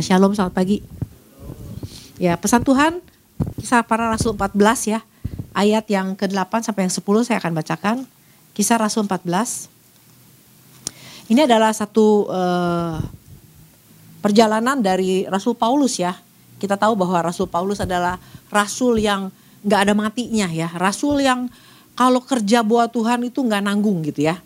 Ya, shalom selamat pagi. Ya, pesan Tuhan kisah para rasul 14 ya. Ayat yang ke-8 sampai yang 10 saya akan bacakan. Kisah Rasul 14. Ini adalah satu uh, perjalanan dari Rasul Paulus ya. Kita tahu bahwa Rasul Paulus adalah rasul yang nggak ada matinya ya. Rasul yang kalau kerja buat Tuhan itu nggak nanggung gitu ya.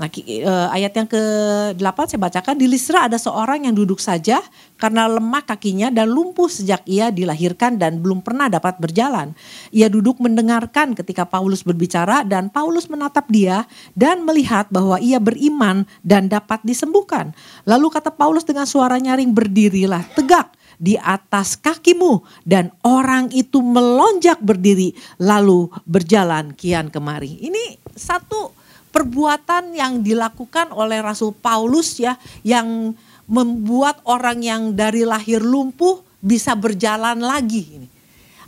Nah, eh, ayat yang ke-8 saya bacakan di Listra ada seorang yang duduk saja karena lemah kakinya dan lumpuh sejak ia dilahirkan dan belum pernah dapat berjalan. Ia duduk mendengarkan ketika Paulus berbicara dan Paulus menatap dia dan melihat bahwa ia beriman dan dapat disembuhkan. Lalu kata Paulus dengan suara nyaring berdirilah tegak di atas kakimu dan orang itu melonjak berdiri lalu berjalan kian kemari. Ini satu perbuatan yang dilakukan oleh Rasul Paulus ya yang membuat orang yang dari lahir lumpuh bisa berjalan lagi.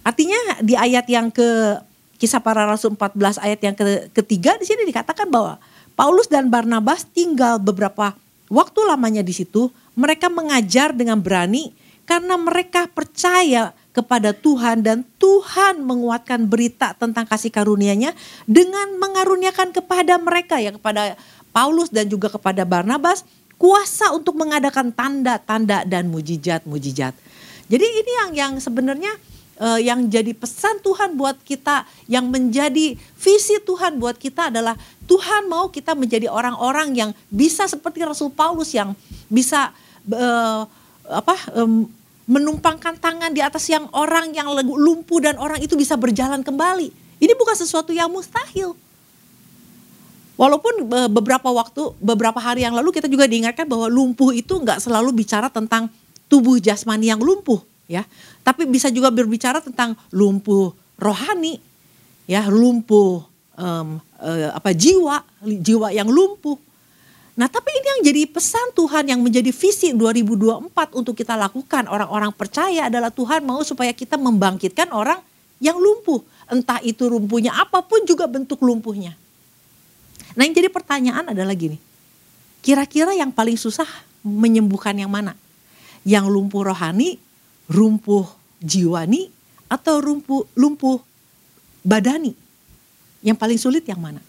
Artinya di ayat yang ke kisah para rasul 14 ayat yang ke, ketiga di sini dikatakan bahwa Paulus dan Barnabas tinggal beberapa waktu lamanya di situ. Mereka mengajar dengan berani karena mereka percaya kepada Tuhan dan Tuhan menguatkan berita tentang kasih karunia-Nya dengan mengaruniakan kepada mereka ya kepada Paulus dan juga kepada Barnabas kuasa untuk mengadakan tanda-tanda dan mujizat-mujizat. Jadi ini yang yang sebenarnya uh, yang jadi pesan Tuhan buat kita, yang menjadi visi Tuhan buat kita adalah Tuhan mau kita menjadi orang-orang yang bisa seperti Rasul Paulus yang bisa uh, apa um, menumpangkan tangan di atas yang orang yang lumpuh dan orang itu bisa berjalan kembali. Ini bukan sesuatu yang mustahil. Walaupun beberapa waktu, beberapa hari yang lalu kita juga diingatkan bahwa lumpuh itu nggak selalu bicara tentang tubuh jasmani yang lumpuh, ya. Tapi bisa juga berbicara tentang lumpuh rohani, ya, lumpuh um, uh, apa jiwa, jiwa yang lumpuh. Nah tapi ini yang jadi pesan Tuhan yang menjadi visi 2024 untuk kita lakukan orang-orang percaya adalah Tuhan mau supaya kita membangkitkan orang yang lumpuh. Entah itu lumpuhnya apa pun juga bentuk lumpuhnya. Nah yang jadi pertanyaan adalah gini. Kira-kira yang paling susah menyembuhkan yang mana? Yang lumpuh rohani, lumpuh jiwani, atau lumpuh, lumpuh badani? Yang paling sulit yang mana?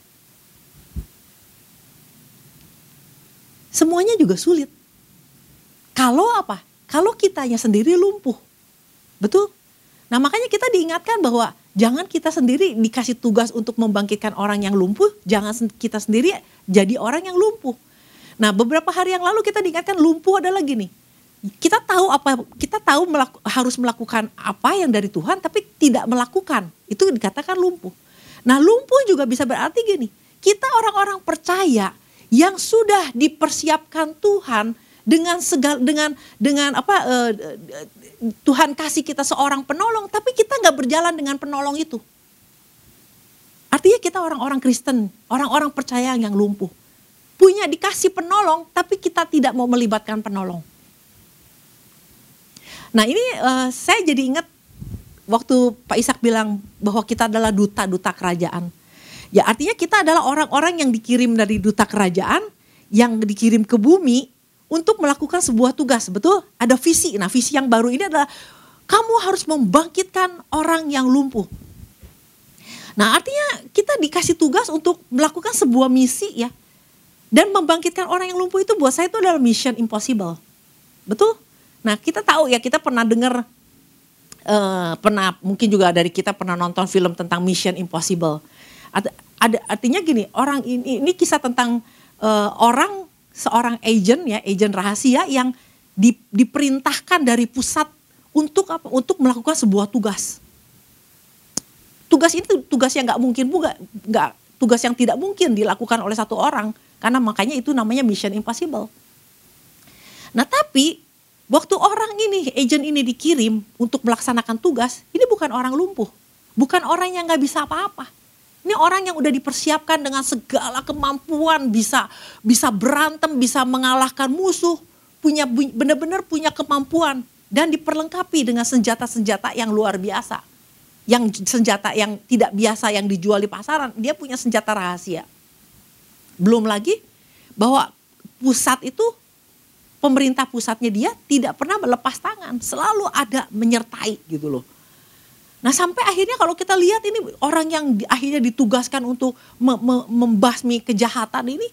Semuanya juga sulit. Kalau apa? Kalau kitanya sendiri lumpuh. Betul? Nah makanya kita diingatkan bahwa jangan kita sendiri dikasih tugas untuk membangkitkan orang yang lumpuh, jangan kita sendiri jadi orang yang lumpuh. Nah beberapa hari yang lalu kita diingatkan lumpuh adalah gini, kita tahu apa kita tahu melaku, harus melakukan apa yang dari Tuhan tapi tidak melakukan itu dikatakan lumpuh. Nah lumpuh juga bisa berarti gini, kita orang-orang percaya yang sudah dipersiapkan Tuhan dengan segal dengan dengan apa uh, Tuhan kasih kita seorang penolong tapi kita nggak berjalan dengan penolong itu. Artinya kita orang-orang Kristen orang-orang percaya yang lumpuh. Punya dikasih penolong tapi kita tidak mau melibatkan penolong. Nah ini uh, saya jadi ingat waktu Pak Ishak bilang bahwa kita adalah duta-duta kerajaan Ya artinya kita adalah orang-orang yang dikirim dari duta kerajaan yang dikirim ke bumi untuk melakukan sebuah tugas, betul? Ada visi. Nah, visi yang baru ini adalah kamu harus membangkitkan orang yang lumpuh. Nah, artinya kita dikasih tugas untuk melakukan sebuah misi ya. Dan membangkitkan orang yang lumpuh itu buat saya itu adalah mission impossible. Betul? Nah, kita tahu ya, kita pernah dengar uh, pernah mungkin juga dari kita pernah nonton film tentang Mission Impossible ada artinya gini, orang ini ini kisah tentang uh, orang seorang agent ya, agent rahasia yang di, diperintahkan dari pusat untuk apa? Untuk melakukan sebuah tugas. Tugas itu tugas yang nggak mungkin juga, nggak tugas yang tidak mungkin dilakukan oleh satu orang karena makanya itu namanya mission impossible. Nah tapi waktu orang ini, agent ini dikirim untuk melaksanakan tugas, ini bukan orang lumpuh, bukan orang yang nggak bisa apa-apa ini orang yang udah dipersiapkan dengan segala kemampuan bisa bisa berantem, bisa mengalahkan musuh, punya benar-benar punya kemampuan dan diperlengkapi dengan senjata-senjata yang luar biasa. Yang senjata yang tidak biasa yang dijual di pasaran, dia punya senjata rahasia. Belum lagi bahwa pusat itu pemerintah pusatnya dia tidak pernah melepas tangan, selalu ada menyertai gitu loh. Nah sampai akhirnya kalau kita lihat ini orang yang di, akhirnya ditugaskan untuk me, me, membasmi kejahatan ini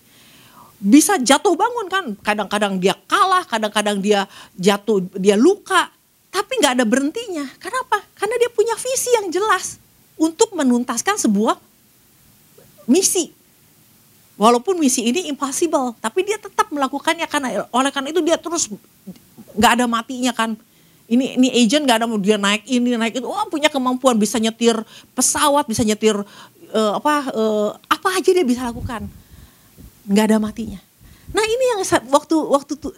bisa jatuh bangun kan. Kadang-kadang dia kalah, kadang-kadang dia jatuh, dia luka. Tapi nggak ada berhentinya. Kenapa? Karena dia punya visi yang jelas untuk menuntaskan sebuah misi. Walaupun misi ini impossible, tapi dia tetap melakukannya karena oleh karena itu dia terus nggak ada matinya kan ini ini agent gak ada mau dia naik ini naik itu. Oh punya kemampuan bisa nyetir pesawat bisa nyetir uh, apa uh, apa aja dia bisa lakukan. Nggak ada matinya. Nah ini yang waktu waktu tuh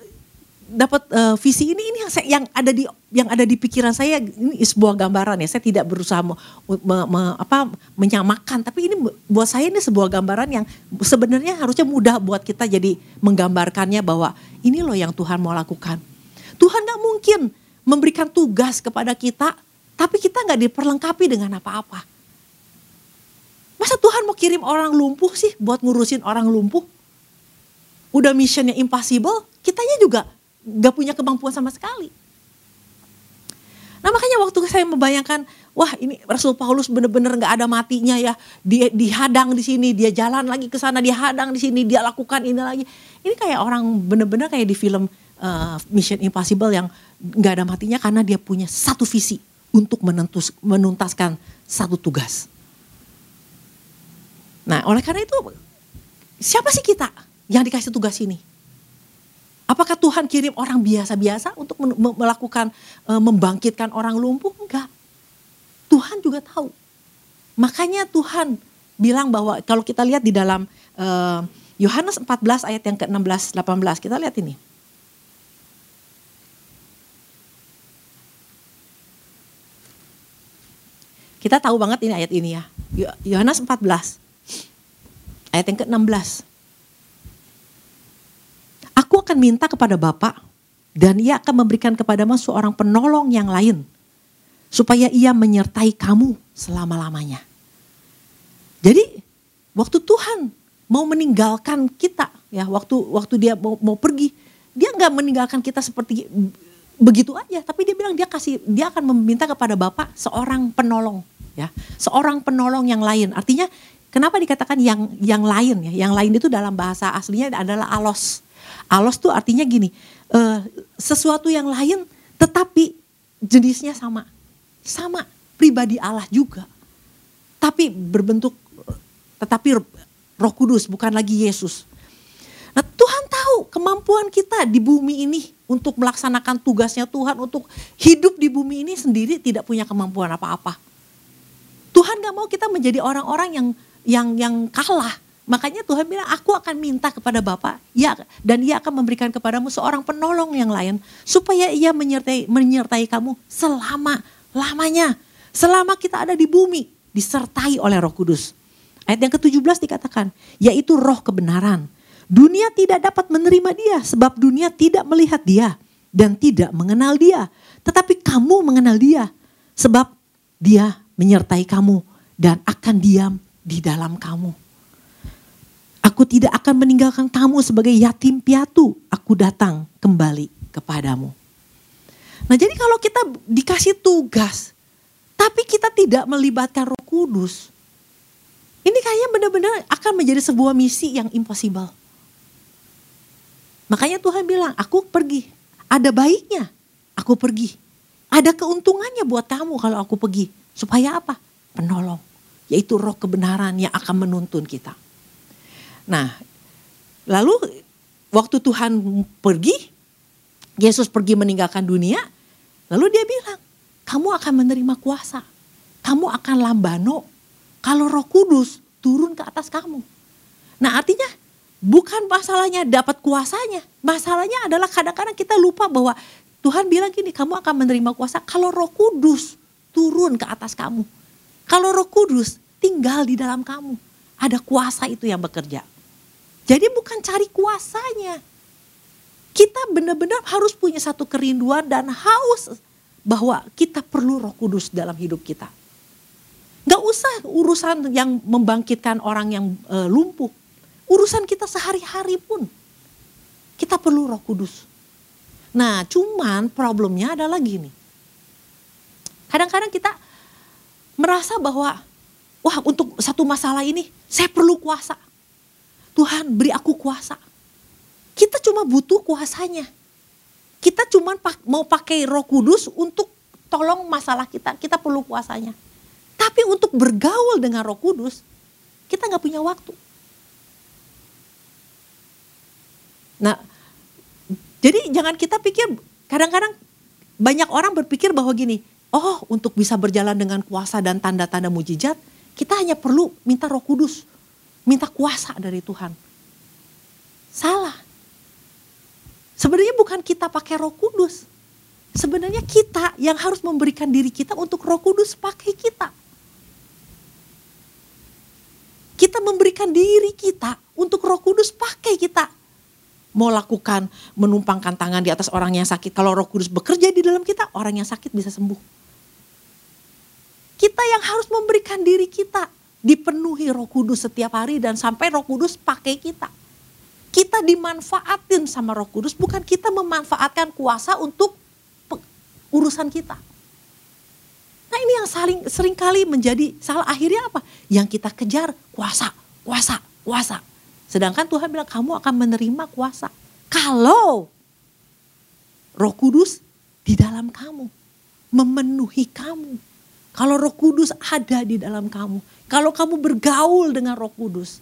dapat uh, visi ini ini yang saya, yang ada di yang ada di pikiran saya ini sebuah gambaran ya. Saya tidak berusaha me, me, me, apa menyamakan. Tapi ini buat saya ini sebuah gambaran yang sebenarnya harusnya mudah buat kita jadi menggambarkannya bahwa ini loh yang Tuhan mau lakukan. Tuhan nggak mungkin memberikan tugas kepada kita, tapi kita nggak diperlengkapi dengan apa-apa. Masa Tuhan mau kirim orang lumpuh sih buat ngurusin orang lumpuh? Udah missionnya impossible, kitanya juga nggak punya kemampuan sama sekali. Nah makanya waktu saya membayangkan, wah ini Rasul Paulus bener-bener nggak ada matinya ya, dia dihadang di sini, dia jalan lagi ke sana, dia hadang di sini, dia lakukan ini lagi. Ini kayak orang bener-bener kayak di film uh, Mission Impossible yang nggak ada matinya karena dia punya satu visi untuk menentus, menuntaskan satu tugas. Nah, oleh karena itu siapa sih kita yang dikasih tugas ini? Apakah Tuhan kirim orang biasa-biasa untuk melakukan uh, membangkitkan orang lumpuh? Enggak. Tuhan juga tahu. Makanya Tuhan bilang bahwa kalau kita lihat di dalam uh, Yohanes 14 ayat yang ke-16 18 kita lihat ini. Kita tahu banget ini ayat ini ya. Yohanes 14. Ayat yang ke-16. Aku akan minta kepada Bapa dan ia akan memberikan kepadamu seorang penolong yang lain supaya ia menyertai kamu selama-lamanya. Jadi waktu Tuhan mau meninggalkan kita ya waktu waktu dia mau, mau pergi dia nggak meninggalkan kita seperti begitu aja tapi dia bilang dia kasih dia akan meminta kepada Bapak seorang penolong ya. Seorang penolong yang lain. Artinya kenapa dikatakan yang yang lain ya? Yang lain itu dalam bahasa aslinya adalah alos. Alos tuh artinya gini uh, sesuatu yang lain tetapi jenisnya sama. Sama pribadi Allah juga. Tapi berbentuk tetapi Roh Kudus bukan lagi Yesus. Nah Tuhan tahu kemampuan kita di bumi ini untuk melaksanakan tugasnya Tuhan untuk hidup di bumi ini sendiri tidak punya kemampuan apa-apa. Tuhan gak mau kita menjadi orang-orang yang yang yang kalah. Makanya Tuhan bilang, aku akan minta kepada Bapak, ya, dan ia akan memberikan kepadamu seorang penolong yang lain, supaya ia menyertai, menyertai kamu selama lamanya, selama kita ada di bumi, disertai oleh Roh Kudus. Ayat yang ke-17 dikatakan, yaitu Roh kebenaran. Dunia tidak dapat menerima dia, sebab dunia tidak melihat dia dan tidak mengenal dia. Tetapi kamu mengenal dia, sebab dia menyertai kamu dan akan diam di dalam kamu. Aku tidak akan meninggalkan kamu sebagai yatim piatu. Aku datang kembali kepadamu. Nah jadi kalau kita dikasih tugas, tapi kita tidak melibatkan roh kudus. Ini kayaknya benar-benar akan menjadi sebuah misi yang impossible. Makanya Tuhan bilang, aku pergi. Ada baiknya aku pergi. Ada keuntungannya buat kamu kalau aku pergi. Supaya apa? Penolong. Yaitu roh kebenaran yang akan menuntun kita. Nah, lalu waktu Tuhan pergi, Yesus pergi meninggalkan dunia, lalu dia bilang, kamu akan menerima kuasa. Kamu akan lambano kalau roh kudus turun ke atas kamu. Nah artinya bukan masalahnya dapat kuasanya. Masalahnya adalah kadang-kadang kita lupa bahwa Tuhan bilang gini, kamu akan menerima kuasa kalau roh kudus turun ke atas kamu. Kalau roh kudus tinggal di dalam kamu. Ada kuasa itu yang bekerja. Jadi bukan cari kuasanya. Kita benar-benar harus punya satu kerinduan dan haus bahwa kita perlu roh kudus dalam hidup kita. Gak usah urusan yang membangkitkan orang yang e, lumpuh. Urusan kita sehari-hari pun. Kita perlu roh kudus. Nah, cuman problemnya adalah gini. Kadang-kadang kita merasa bahwa wah untuk satu masalah ini saya perlu kuasa. Tuhan beri aku kuasa. Kita cuma butuh kuasanya. Kita cuma mau pakai roh kudus untuk tolong masalah kita. Kita perlu kuasanya. Tapi untuk bergaul dengan roh kudus, kita nggak punya waktu. Nah, jadi jangan kita pikir, kadang-kadang banyak orang berpikir bahwa gini, oh untuk bisa berjalan dengan kuasa dan tanda-tanda mujizat, kita hanya perlu minta roh kudus, minta kuasa dari Tuhan. Salah. Sebenarnya bukan kita pakai roh kudus. Sebenarnya kita yang harus memberikan diri kita untuk roh kudus pakai kita. Kita memberikan diri kita untuk roh kudus pakai kita mau lakukan menumpangkan tangan di atas orang yang sakit. Kalau Roh Kudus bekerja di dalam kita, orang yang sakit bisa sembuh. Kita yang harus memberikan diri kita dipenuhi Roh Kudus setiap hari dan sampai Roh Kudus pakai kita. Kita dimanfaatin sama Roh Kudus, bukan kita memanfaatkan kuasa untuk urusan kita. Nah ini yang saling sering kali menjadi salah akhirnya apa? Yang kita kejar kuasa, kuasa, kuasa. Sedangkan Tuhan bilang kamu akan menerima kuasa. Kalau roh kudus di dalam kamu. Memenuhi kamu. Kalau roh kudus ada di dalam kamu. Kalau kamu bergaul dengan roh kudus.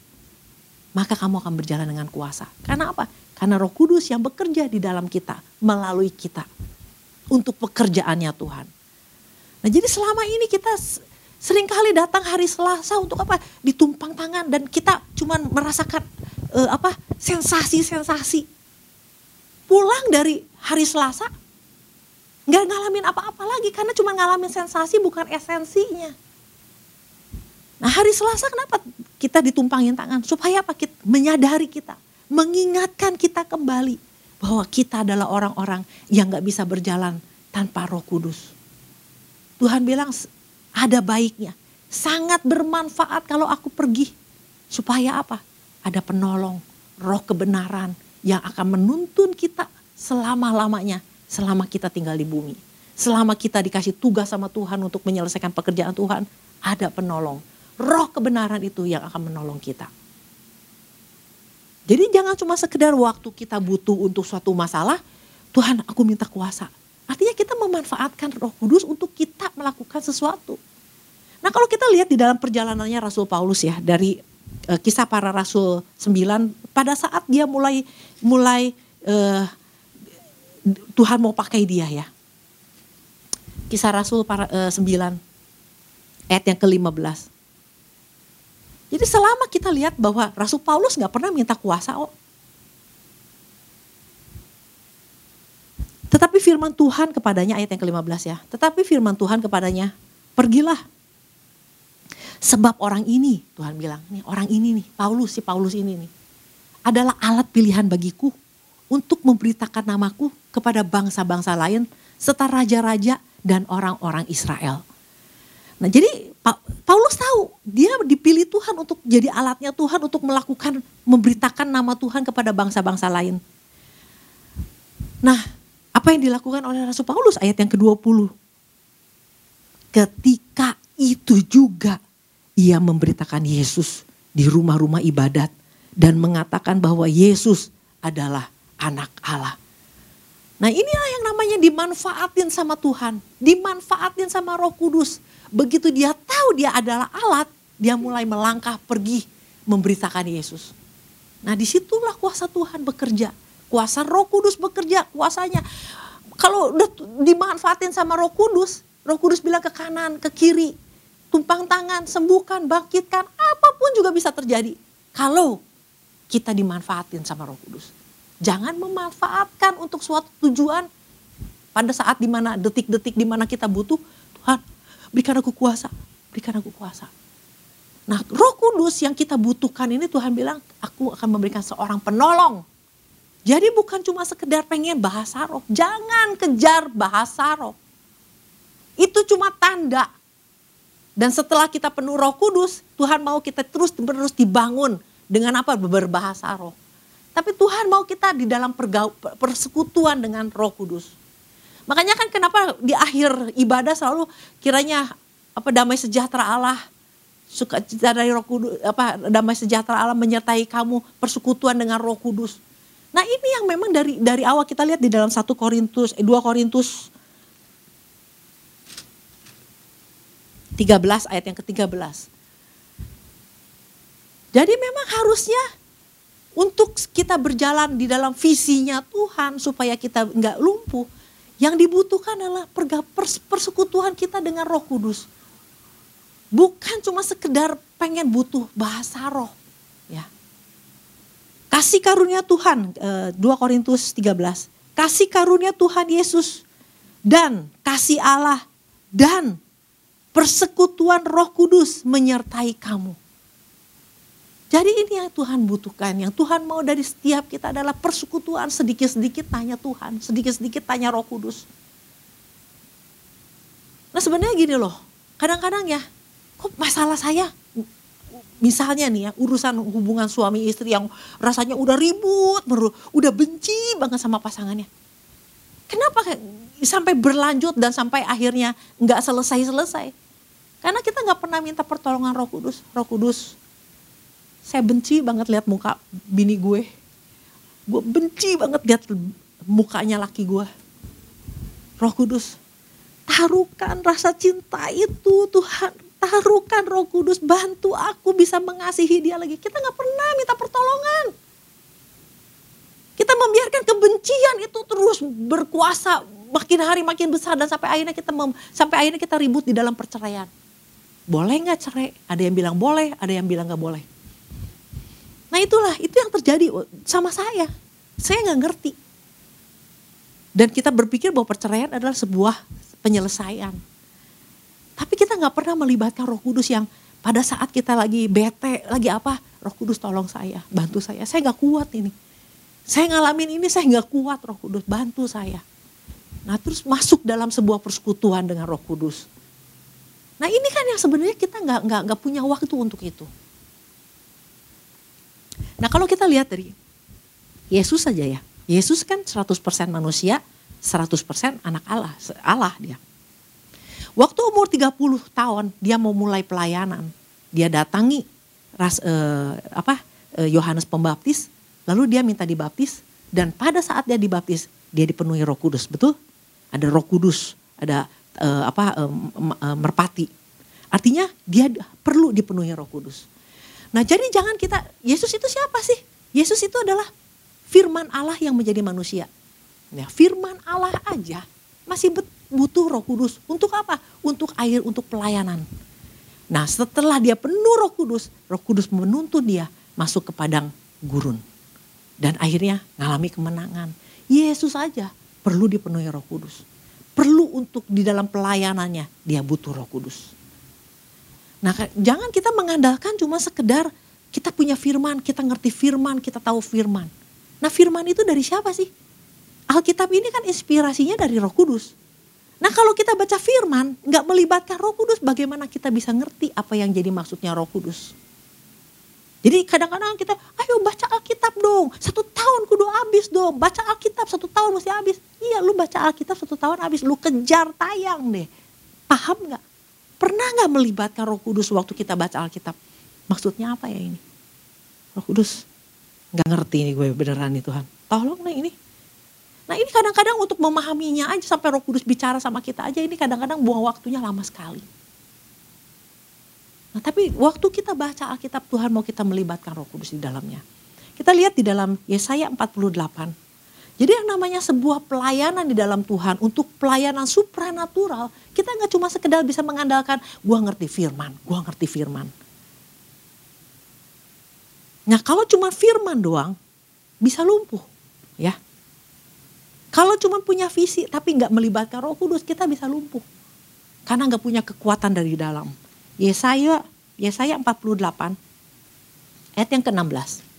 Maka kamu akan berjalan dengan kuasa. Karena apa? Karena roh kudus yang bekerja di dalam kita. Melalui kita. Untuk pekerjaannya Tuhan. Nah jadi selama ini kita Seringkali datang hari Selasa untuk apa? Ditumpang tangan dan kita cuma merasakan uh, apa? sensasi-sensasi. Pulang dari hari Selasa nggak ngalamin apa-apa lagi karena cuma ngalamin sensasi bukan esensinya. Nah hari Selasa kenapa kita ditumpangin tangan? Supaya apa? Kita, menyadari kita, mengingatkan kita kembali bahwa kita adalah orang-orang yang nggak bisa berjalan tanpa Roh Kudus. Tuhan bilang ada baiknya. Sangat bermanfaat kalau aku pergi. Supaya apa? Ada penolong, roh kebenaran yang akan menuntun kita selama-lamanya. Selama kita tinggal di bumi. Selama kita dikasih tugas sama Tuhan untuk menyelesaikan pekerjaan Tuhan. Ada penolong. Roh kebenaran itu yang akan menolong kita. Jadi jangan cuma sekedar waktu kita butuh untuk suatu masalah. Tuhan aku minta kuasa Artinya kita memanfaatkan roh kudus untuk kita melakukan sesuatu. Nah kalau kita lihat di dalam perjalanannya Rasul Paulus ya dari uh, kisah para rasul 9 pada saat dia mulai mulai uh, Tuhan mau pakai dia ya. Kisah Rasul para uh, 9 ayat yang ke-15. Jadi selama kita lihat bahwa Rasul Paulus nggak pernah minta kuasa oh. Tetapi firman Tuhan kepadanya ayat yang ke-15 ya. Tetapi firman Tuhan kepadanya, pergilah. Sebab orang ini, Tuhan bilang, nih orang ini nih, Paulus, si Paulus ini nih. Adalah alat pilihan bagiku untuk memberitakan namaku kepada bangsa-bangsa lain serta raja-raja dan orang-orang Israel. Nah jadi Paulus tahu dia dipilih Tuhan untuk jadi alatnya Tuhan untuk melakukan memberitakan nama Tuhan kepada bangsa-bangsa lain. Nah apa yang dilakukan oleh Rasul Paulus ayat yang ke-20. Ketika itu juga ia memberitakan Yesus di rumah-rumah ibadat dan mengatakan bahwa Yesus adalah anak Allah. Nah inilah yang namanya dimanfaatin sama Tuhan, dimanfaatin sama roh kudus. Begitu dia tahu dia adalah alat, dia mulai melangkah pergi memberitakan Yesus. Nah di situlah kuasa Tuhan bekerja Kuasa roh kudus bekerja, kuasanya. Kalau udah dimanfaatin sama roh kudus, roh kudus bilang ke kanan, ke kiri. Tumpang tangan, sembuhkan, bangkitkan, apa pun juga bisa terjadi. Kalau kita dimanfaatin sama roh kudus. Jangan memanfaatkan untuk suatu tujuan pada saat di mana detik-detik di mana kita butuh, Tuhan berikan aku kuasa, berikan aku kuasa. Nah roh kudus yang kita butuhkan ini Tuhan bilang, aku akan memberikan seorang penolong jadi bukan cuma sekedar pengen bahasa roh. Jangan kejar bahasa roh. Itu cuma tanda. Dan setelah kita penuh roh kudus, Tuhan mau kita terus terus dibangun dengan apa? Berbahasa roh. Tapi Tuhan mau kita di dalam persekutuan dengan Roh Kudus. Makanya kan kenapa di akhir ibadah selalu kiranya apa damai sejahtera Allah suka dari Roh Kudus apa damai sejahtera Allah menyertai kamu persekutuan dengan Roh Kudus. Nah, ini yang memang dari dari awal kita lihat di dalam 1 Korintus eh, 2 Korintus 13 ayat yang ke-13. Jadi memang harusnya untuk kita berjalan di dalam visinya Tuhan supaya kita nggak lumpuh, yang dibutuhkan adalah persekutuan kita dengan Roh Kudus. Bukan cuma sekedar pengen butuh bahasa roh. Ya. Kasih karunia Tuhan, 2 eh, Korintus 13. Kasih karunia Tuhan Yesus dan kasih Allah dan persekutuan roh kudus menyertai kamu. Jadi ini yang Tuhan butuhkan, yang Tuhan mau dari setiap kita adalah persekutuan sedikit-sedikit tanya Tuhan, sedikit-sedikit tanya roh kudus. Nah sebenarnya gini loh, kadang-kadang ya kok masalah saya misalnya nih ya urusan hubungan suami istri yang rasanya udah ribut, udah benci banget sama pasangannya. Kenapa sampai berlanjut dan sampai akhirnya nggak selesai-selesai? Karena kita nggak pernah minta pertolongan Roh Kudus. Roh Kudus, saya benci banget lihat muka bini gue. Gue benci banget lihat mukanya laki gue. Roh Kudus, taruhkan rasa cinta itu Tuhan taruhkan roh kudus, bantu aku bisa mengasihi dia lagi. Kita nggak pernah minta pertolongan. Kita membiarkan kebencian itu terus berkuasa makin hari makin besar dan sampai akhirnya kita mem, sampai akhirnya kita ribut di dalam perceraian. Boleh nggak cerai? Ada yang bilang boleh, ada yang bilang nggak boleh. Nah itulah itu yang terjadi sama saya. Saya nggak ngerti. Dan kita berpikir bahwa perceraian adalah sebuah penyelesaian. Tapi kita nggak pernah melibatkan Roh Kudus yang pada saat kita lagi bete, lagi apa, Roh Kudus tolong saya, bantu saya. Saya nggak kuat ini. Saya ngalamin ini, saya nggak kuat Roh Kudus, bantu saya. Nah terus masuk dalam sebuah persekutuan dengan Roh Kudus. Nah ini kan yang sebenarnya kita nggak nggak nggak punya waktu untuk itu. Nah kalau kita lihat dari Yesus saja ya, Yesus kan 100% manusia, 100% anak Allah, Allah dia. Waktu umur 30 tahun dia mau mulai pelayanan. Dia datangi ras eh, apa eh, Yohanes Pembaptis, lalu dia minta dibaptis dan pada saat dia dibaptis dia dipenuhi Roh Kudus, betul? Ada Roh Kudus, ada eh, apa eh, eh, merpati. Artinya dia perlu dipenuhi Roh Kudus. Nah, jadi jangan kita Yesus itu siapa sih? Yesus itu adalah firman Allah yang menjadi manusia. Ya, firman Allah aja masih butuh roh kudus. Untuk apa? Untuk air, untuk pelayanan. Nah setelah dia penuh roh kudus, roh kudus menuntun dia masuk ke padang gurun. Dan akhirnya ngalami kemenangan. Yesus saja perlu dipenuhi roh kudus. Perlu untuk di dalam pelayanannya dia butuh roh kudus. Nah jangan kita mengandalkan cuma sekedar kita punya firman, kita ngerti firman, kita tahu firman. Nah firman itu dari siapa sih? Alkitab ini kan inspirasinya dari roh kudus. Nah kalau kita baca firman, nggak melibatkan roh kudus, bagaimana kita bisa ngerti apa yang jadi maksudnya roh kudus? Jadi kadang-kadang kita, ayo baca Alkitab dong, satu tahun kudu habis dong, baca Alkitab satu tahun mesti habis. Iya lu baca Alkitab satu tahun habis, lu kejar tayang deh. Paham nggak? Pernah nggak melibatkan roh kudus waktu kita baca Alkitab? Maksudnya apa ya ini? Roh kudus, nggak ngerti ini gue beneran nih Tuhan. Tolong nih ini, Nah ini kadang-kadang untuk memahaminya aja sampai roh kudus bicara sama kita aja ini kadang-kadang buang waktunya lama sekali. Nah tapi waktu kita baca Alkitab Tuhan mau kita melibatkan roh kudus di dalamnya. Kita lihat di dalam Yesaya 48. Jadi yang namanya sebuah pelayanan di dalam Tuhan untuk pelayanan supranatural. Kita nggak cuma sekedar bisa mengandalkan gua ngerti firman, gua ngerti firman. Nah kalau cuma firman doang bisa lumpuh ya. Kalau cuma punya visi tapi nggak melibatkan Roh Kudus, kita bisa lumpuh. Karena nggak punya kekuatan dari dalam. Yesaya Yesaya 48 ayat yang ke-16.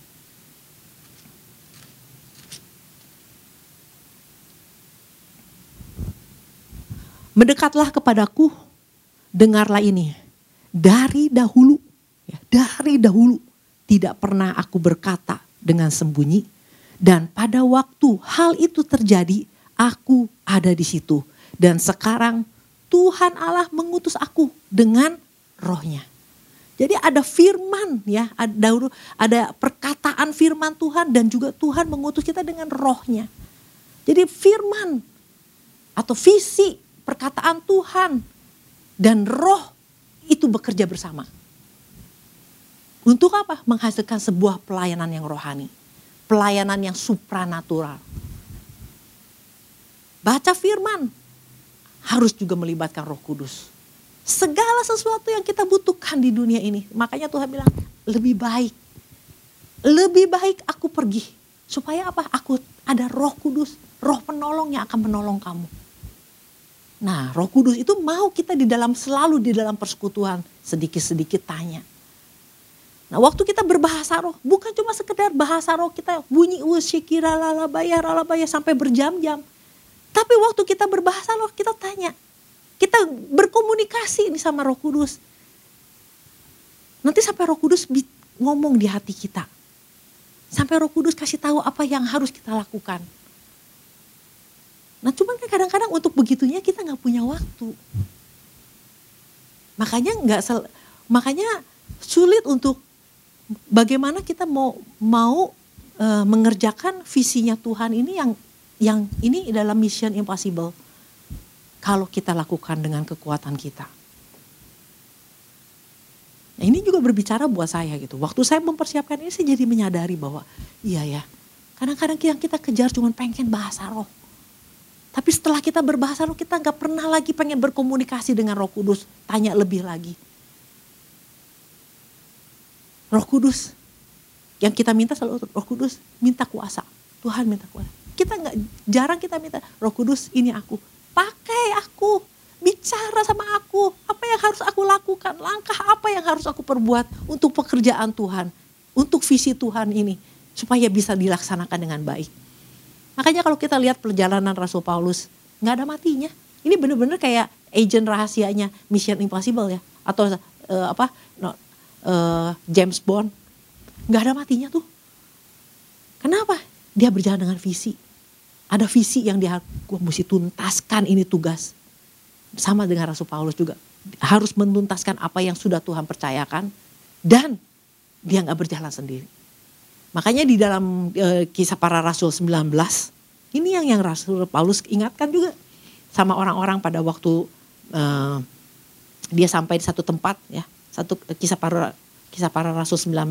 Mendekatlah kepadaku, dengarlah ini. Dari dahulu, ya, dari dahulu tidak pernah aku berkata dengan sembunyi Dan pada waktu hal itu terjadi, aku ada di situ. Dan sekarang Tuhan Allah mengutus aku dengan rohnya. Jadi ada firman ya, ada, ada perkataan firman Tuhan dan juga Tuhan mengutus kita dengan rohnya. Jadi firman atau visi perkataan Tuhan dan roh itu bekerja bersama. Untuk apa? Menghasilkan sebuah pelayanan yang rohani. Pelayanan yang supranatural. Baca firman harus juga melibatkan roh kudus segala sesuatu yang kita butuhkan di dunia ini. Makanya Tuhan bilang, lebih baik. Lebih baik aku pergi. Supaya apa? Aku ada roh kudus. Roh penolong yang akan menolong kamu. Nah roh kudus itu mau kita di dalam selalu di dalam persekutuan. Sedikit-sedikit tanya. Nah waktu kita berbahasa roh, bukan cuma sekedar bahasa roh kita bunyi usyikira lalabaya lalabaya sampai berjam-jam. Tapi waktu kita berbahasa roh kita tanya, kita berkomunikasi ini sama Roh Kudus. Nanti sampai Roh Kudus ngomong di hati kita. Sampai Roh Kudus kasih tahu apa yang harus kita lakukan. Nah cuman kan kadang-kadang untuk begitunya kita nggak punya waktu. Makanya nggak makanya sulit untuk bagaimana kita mau mau e, mengerjakan visinya Tuhan ini yang yang ini dalam mission impossible kalau kita lakukan dengan kekuatan kita. Nah, ini juga berbicara buat saya gitu. Waktu saya mempersiapkan ini saya jadi menyadari bahwa iya ya. Kadang-kadang yang kita kejar cuma pengen bahasa roh. Tapi setelah kita berbahasa roh kita nggak pernah lagi pengen berkomunikasi dengan roh kudus. Tanya lebih lagi. Roh kudus. Yang kita minta selalu roh kudus minta kuasa. Tuhan minta kuasa. Kita nggak jarang kita minta roh kudus ini aku Pakai aku, bicara sama aku. Apa yang harus aku lakukan? Langkah apa yang harus aku perbuat untuk pekerjaan Tuhan, untuk visi Tuhan ini supaya bisa dilaksanakan dengan baik. Makanya kalau kita lihat perjalanan Rasul Paulus, nggak ada matinya. Ini benar-benar kayak agent rahasianya Mission Impossible ya, atau uh, apa no, uh, James Bond, nggak ada matinya tuh. Kenapa? Dia berjalan dengan visi. Ada visi yang dia gue mesti tuntaskan ini tugas. Sama dengan Rasul Paulus juga. Harus menuntaskan apa yang sudah Tuhan percayakan. Dan dia nggak berjalan sendiri. Makanya di dalam e, kisah para rasul 19. Ini yang yang Rasul Paulus ingatkan juga. Sama orang-orang pada waktu e, dia sampai di satu tempat ya. Satu kisah para kisah para rasul 19.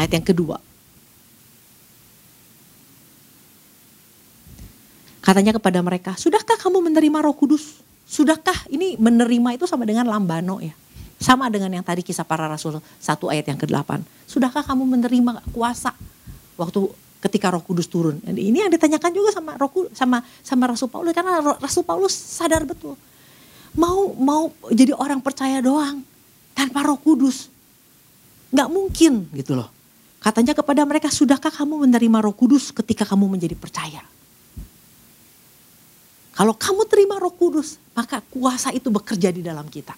Ayat yang kedua. Katanya kepada mereka, sudahkah kamu menerima roh kudus? Sudahkah ini menerima itu sama dengan lambano ya? Sama dengan yang tadi kisah para rasul satu ayat yang ke-8. Sudahkah kamu menerima kuasa waktu ketika Roh Kudus turun? Ini yang ditanyakan juga sama Roh sama sama Rasul Paulus karena Rasul Paulus sadar betul. Mau mau jadi orang percaya doang tanpa Roh Kudus. Nggak mungkin gitu loh. Katanya kepada mereka, sudahkah kamu menerima Roh Kudus ketika kamu menjadi percaya? Kalau kamu terima roh kudus, maka kuasa itu bekerja di dalam kita.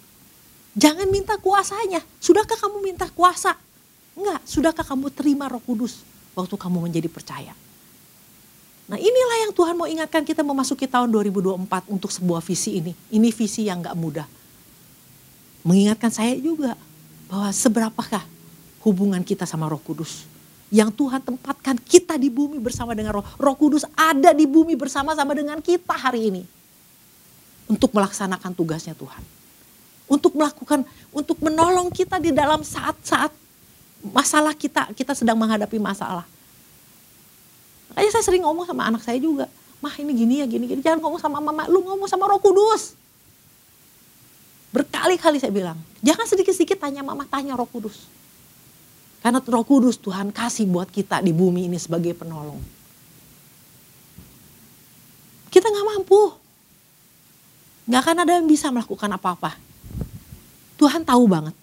Jangan minta kuasanya. Sudahkah kamu minta kuasa? Enggak, sudahkah kamu terima roh kudus waktu kamu menjadi percaya? Nah inilah yang Tuhan mau ingatkan kita memasuki tahun 2024 untuk sebuah visi ini. Ini visi yang gak mudah. Mengingatkan saya juga bahwa seberapakah hubungan kita sama roh kudus yang Tuhan tempatkan kita di bumi bersama dengan roh. Roh Kudus ada di bumi bersama-sama dengan kita hari ini. Untuk melaksanakan tugasnya Tuhan. Untuk melakukan, untuk menolong kita di dalam saat-saat masalah kita, kita sedang menghadapi masalah. Makanya saya sering ngomong sama anak saya juga. Mah ini gini ya gini, gini. Jangan ngomong sama mama, lu ngomong sama roh kudus. Berkali-kali saya bilang, jangan sedikit-sedikit tanya mama, tanya roh kudus. Karena roh kudus Tuhan kasih buat kita di bumi ini sebagai penolong. Kita nggak mampu. Nggak akan ada yang bisa melakukan apa-apa. Tuhan tahu banget.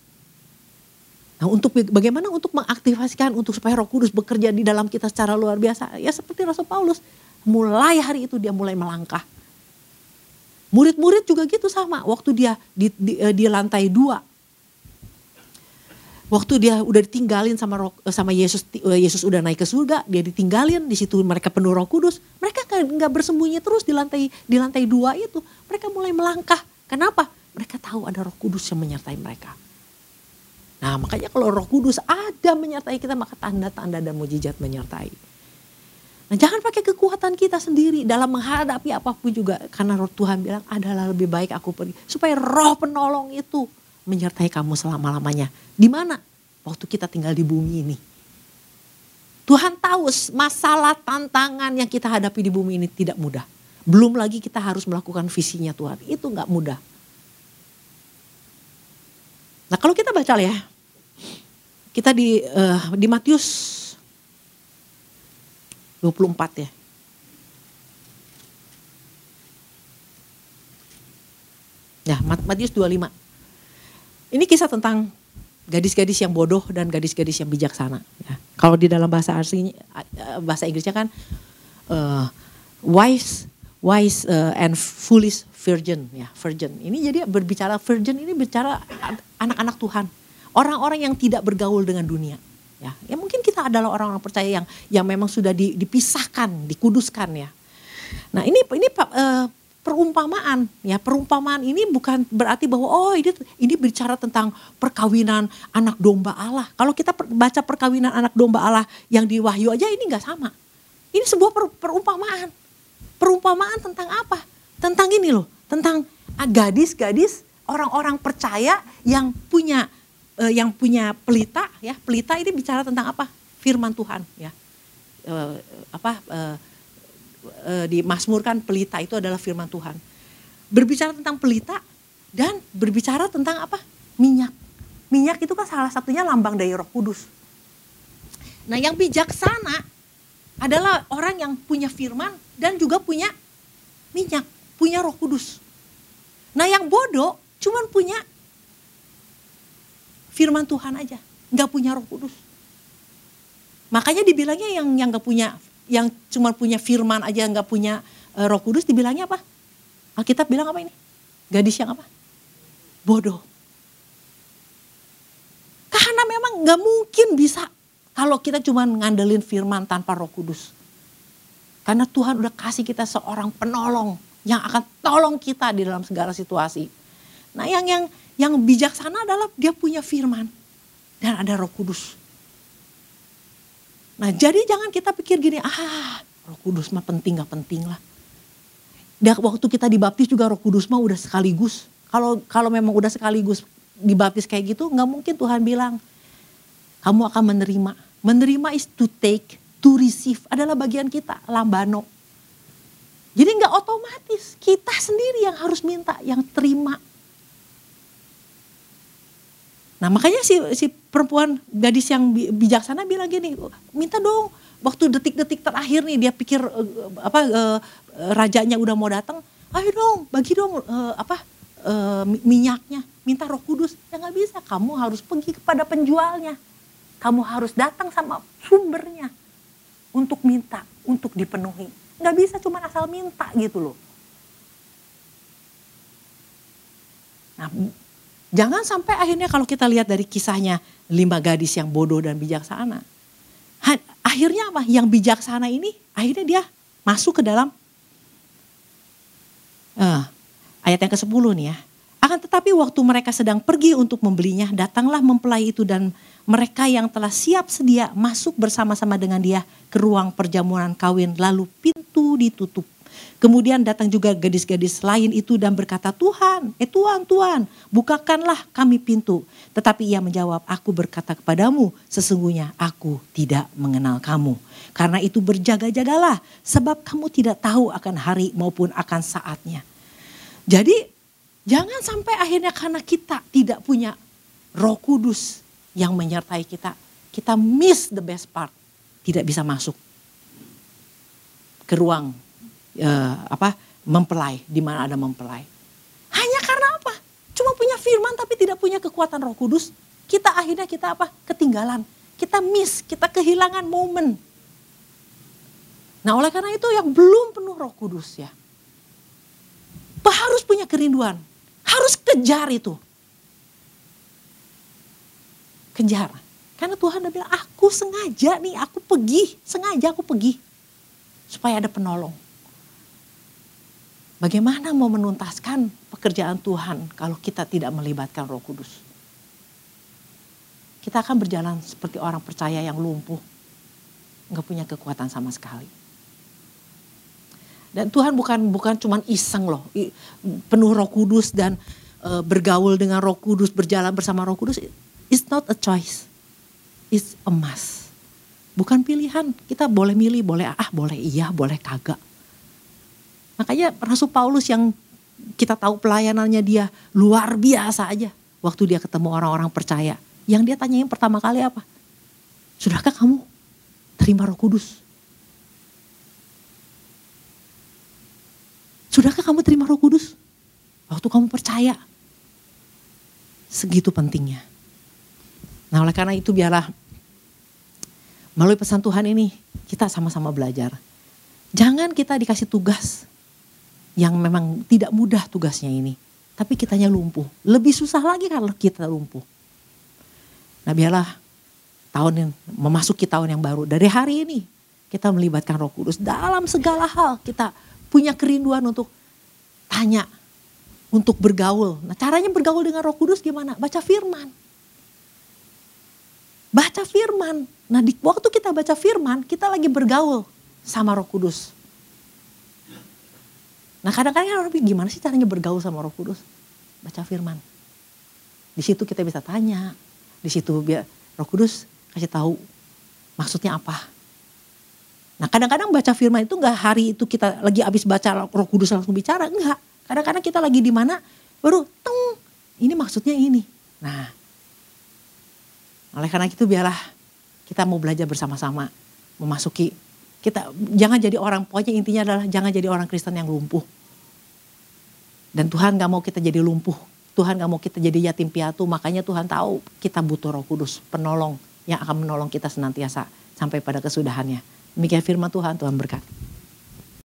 Nah untuk bagaimana untuk mengaktifasikan untuk supaya roh kudus bekerja di dalam kita secara luar biasa. Ya seperti Rasul Paulus. Mulai hari itu dia mulai melangkah. Murid-murid juga gitu sama. Waktu dia di, di, eh, di lantai dua Waktu dia udah ditinggalin sama roh, sama Yesus, Yesus udah naik ke surga, dia ditinggalin di situ mereka penuh Roh Kudus. Mereka nggak bersembunyi terus di lantai di lantai dua itu. Mereka mulai melangkah. Kenapa? Mereka tahu ada Roh Kudus yang menyertai mereka. Nah makanya kalau Roh Kudus ada menyertai kita maka tanda-tanda dan mujizat menyertai. Nah jangan pakai kekuatan kita sendiri dalam menghadapi apa pun juga. Karena roh Tuhan bilang adalah lebih baik aku pergi. Supaya roh penolong itu menyertai kamu selama-lamanya. Di mana? Waktu kita tinggal di bumi ini. Tuhan tahu masalah tantangan yang kita hadapi di bumi ini tidak mudah. Belum lagi kita harus melakukan visinya Tuhan. Itu nggak mudah. Nah kalau kita baca ya. Kita di uh, di Matius 24 ya. Ya, Matius 25. Ini kisah tentang gadis-gadis yang bodoh dan gadis-gadis yang bijaksana. Ya. Kalau di dalam bahasa aslinya, eh, bahasa Inggrisnya kan uh, wise, wise uh, and foolish virgin, ya virgin. Ini jadi berbicara virgin ini bicara anak-anak Tuhan, orang-orang yang tidak bergaul dengan dunia. Ya, ya mungkin kita adalah orang-orang percaya yang yang memang sudah di, dipisahkan, dikuduskan ya. Nah ini ini uh, perumpamaan ya perumpamaan ini bukan berarti bahwa oh ini ini bicara tentang perkawinan anak domba Allah. Kalau kita per, baca perkawinan anak domba Allah yang di Wahyu aja ini nggak sama. Ini sebuah per, perumpamaan. Perumpamaan tentang apa? Tentang ini loh, tentang ah, gadis-gadis orang-orang percaya yang punya uh, yang punya pelita ya pelita ini bicara tentang apa? Firman Tuhan ya. Uh, apa uh, uh, di Mazmur kan pelita itu adalah firman Tuhan. Berbicara tentang pelita dan berbicara tentang apa? Minyak. Minyak itu kan salah satunya lambang dari Roh Kudus. Nah yang bijaksana adalah orang yang punya firman dan juga punya minyak punya Roh Kudus nah yang bodoh cuman punya firman Tuhan aja, nggak punya Roh Kudus. Makanya dibilangnya yang yang nggak punya, yang cuma punya firman aja nggak punya uh, Roh Kudus, dibilangnya apa? Alkitab bilang apa ini? Gadis yang apa? Bodoh. Karena memang nggak mungkin bisa kalau kita cuma ngandelin firman tanpa Roh Kudus. Karena Tuhan udah kasih kita seorang penolong yang akan tolong kita di dalam segala situasi. Nah, yang yang yang bijaksana adalah dia punya firman dan ada Roh Kudus. Nah, jadi jangan kita pikir gini, ah, Roh Kudus mah penting gak penting lah. Dan waktu kita dibaptis juga Roh Kudus mah udah sekaligus. Kalau kalau memang udah sekaligus dibaptis kayak gitu, nggak mungkin Tuhan bilang kamu akan menerima. Menerima is to take, to receive adalah bagian kita, lambano. Jadi nggak otomatis kita sendiri yang harus minta, yang terima Nah makanya si, si perempuan gadis yang bijaksana bilang gini, minta dong waktu detik-detik terakhir nih dia pikir uh, apa uh, rajanya udah mau datang, ayo dong bagi dong uh, apa uh, minyaknya, minta Roh Kudus. Ya nggak bisa, kamu harus pergi kepada penjualnya, kamu harus datang sama sumbernya untuk minta, untuk dipenuhi. Nggak bisa cuma asal minta gitu loh. Nah, Jangan sampai akhirnya kalau kita lihat dari kisahnya lima gadis yang bodoh dan bijaksana. Akhirnya apa? Yang bijaksana ini akhirnya dia masuk ke dalam uh, ayat yang ke-10 nih ya. Akan tetapi waktu mereka sedang pergi untuk membelinya, datanglah mempelai itu dan mereka yang telah siap sedia masuk bersama-sama dengan dia ke ruang perjamuan kawin lalu pintu ditutup. Kemudian datang juga gadis-gadis lain itu dan berkata, Tuhan, eh Tuhan, Tuhan, bukakanlah kami pintu. Tetapi ia menjawab, aku berkata kepadamu, sesungguhnya aku tidak mengenal kamu. Karena itu berjaga-jagalah, sebab kamu tidak tahu akan hari maupun akan saatnya. Jadi jangan sampai akhirnya karena kita tidak punya roh kudus yang menyertai kita, kita miss the best part. Tidak bisa masuk ke ruang uh, apa mempelai di mana ada mempelai. Hanya karena apa? Cuma punya firman tapi tidak punya kekuatan Roh Kudus. Kita akhirnya kita apa? Ketinggalan. Kita miss, kita kehilangan momen. Nah, oleh karena itu yang belum penuh Roh Kudus ya. Harus punya kerinduan. Harus kejar itu. Kejar. Karena Tuhan udah bilang, aku sengaja nih, aku pergi. Sengaja aku pergi. Supaya ada penolong. Bagaimana mau menuntaskan pekerjaan Tuhan kalau kita tidak melibatkan roh kudus? Kita akan berjalan seperti orang percaya yang lumpuh. Nggak punya kekuatan sama sekali. Dan Tuhan bukan bukan cuman iseng loh, penuh Roh Kudus dan uh, bergaul dengan Roh Kudus, berjalan bersama Roh Kudus. It's not a choice, it's a must. Bukan pilihan, kita boleh milih, boleh ah, boleh iya, boleh kagak. Makanya Rasul Paulus yang kita tahu pelayanannya dia luar biasa aja. Waktu dia ketemu orang-orang percaya. Yang dia tanyain pertama kali apa? Sudahkah kamu terima roh kudus? Sudahkah kamu terima roh kudus? Waktu kamu percaya. Segitu pentingnya. Nah oleh karena itu biarlah melalui pesan Tuhan ini kita sama-sama belajar. Jangan kita dikasih tugas yang memang tidak mudah tugasnya ini. Tapi kitanya lumpuh. Lebih susah lagi kalau kita lumpuh. Nah biarlah tahun yang memasuki tahun yang baru. Dari hari ini kita melibatkan roh kudus dalam segala hal. Kita punya kerinduan untuk tanya, untuk bergaul. Nah caranya bergaul dengan roh kudus gimana? Baca firman. Baca firman. Nah di waktu kita baca firman, kita lagi bergaul sama roh kudus. Nah kadang-kadang orang gimana sih caranya bergaul sama roh kudus? Baca firman. Di situ kita bisa tanya. Di situ biar roh kudus kasih tahu maksudnya apa Nah kadang-kadang baca firman itu nggak hari itu kita lagi habis baca roh kudus langsung bicara. Enggak. Kadang-kadang kita lagi di mana baru teng ini maksudnya ini. Nah oleh karena itu biarlah kita mau belajar bersama-sama memasuki kita jangan jadi orang pokoknya intinya adalah jangan jadi orang Kristen yang lumpuh. Dan Tuhan gak mau kita jadi lumpuh. Tuhan gak mau kita jadi yatim piatu. Makanya Tuhan tahu kita butuh roh kudus. Penolong yang akan menolong kita senantiasa sampai pada kesudahannya. Demikian firman Tuhan, Tuhan berkati.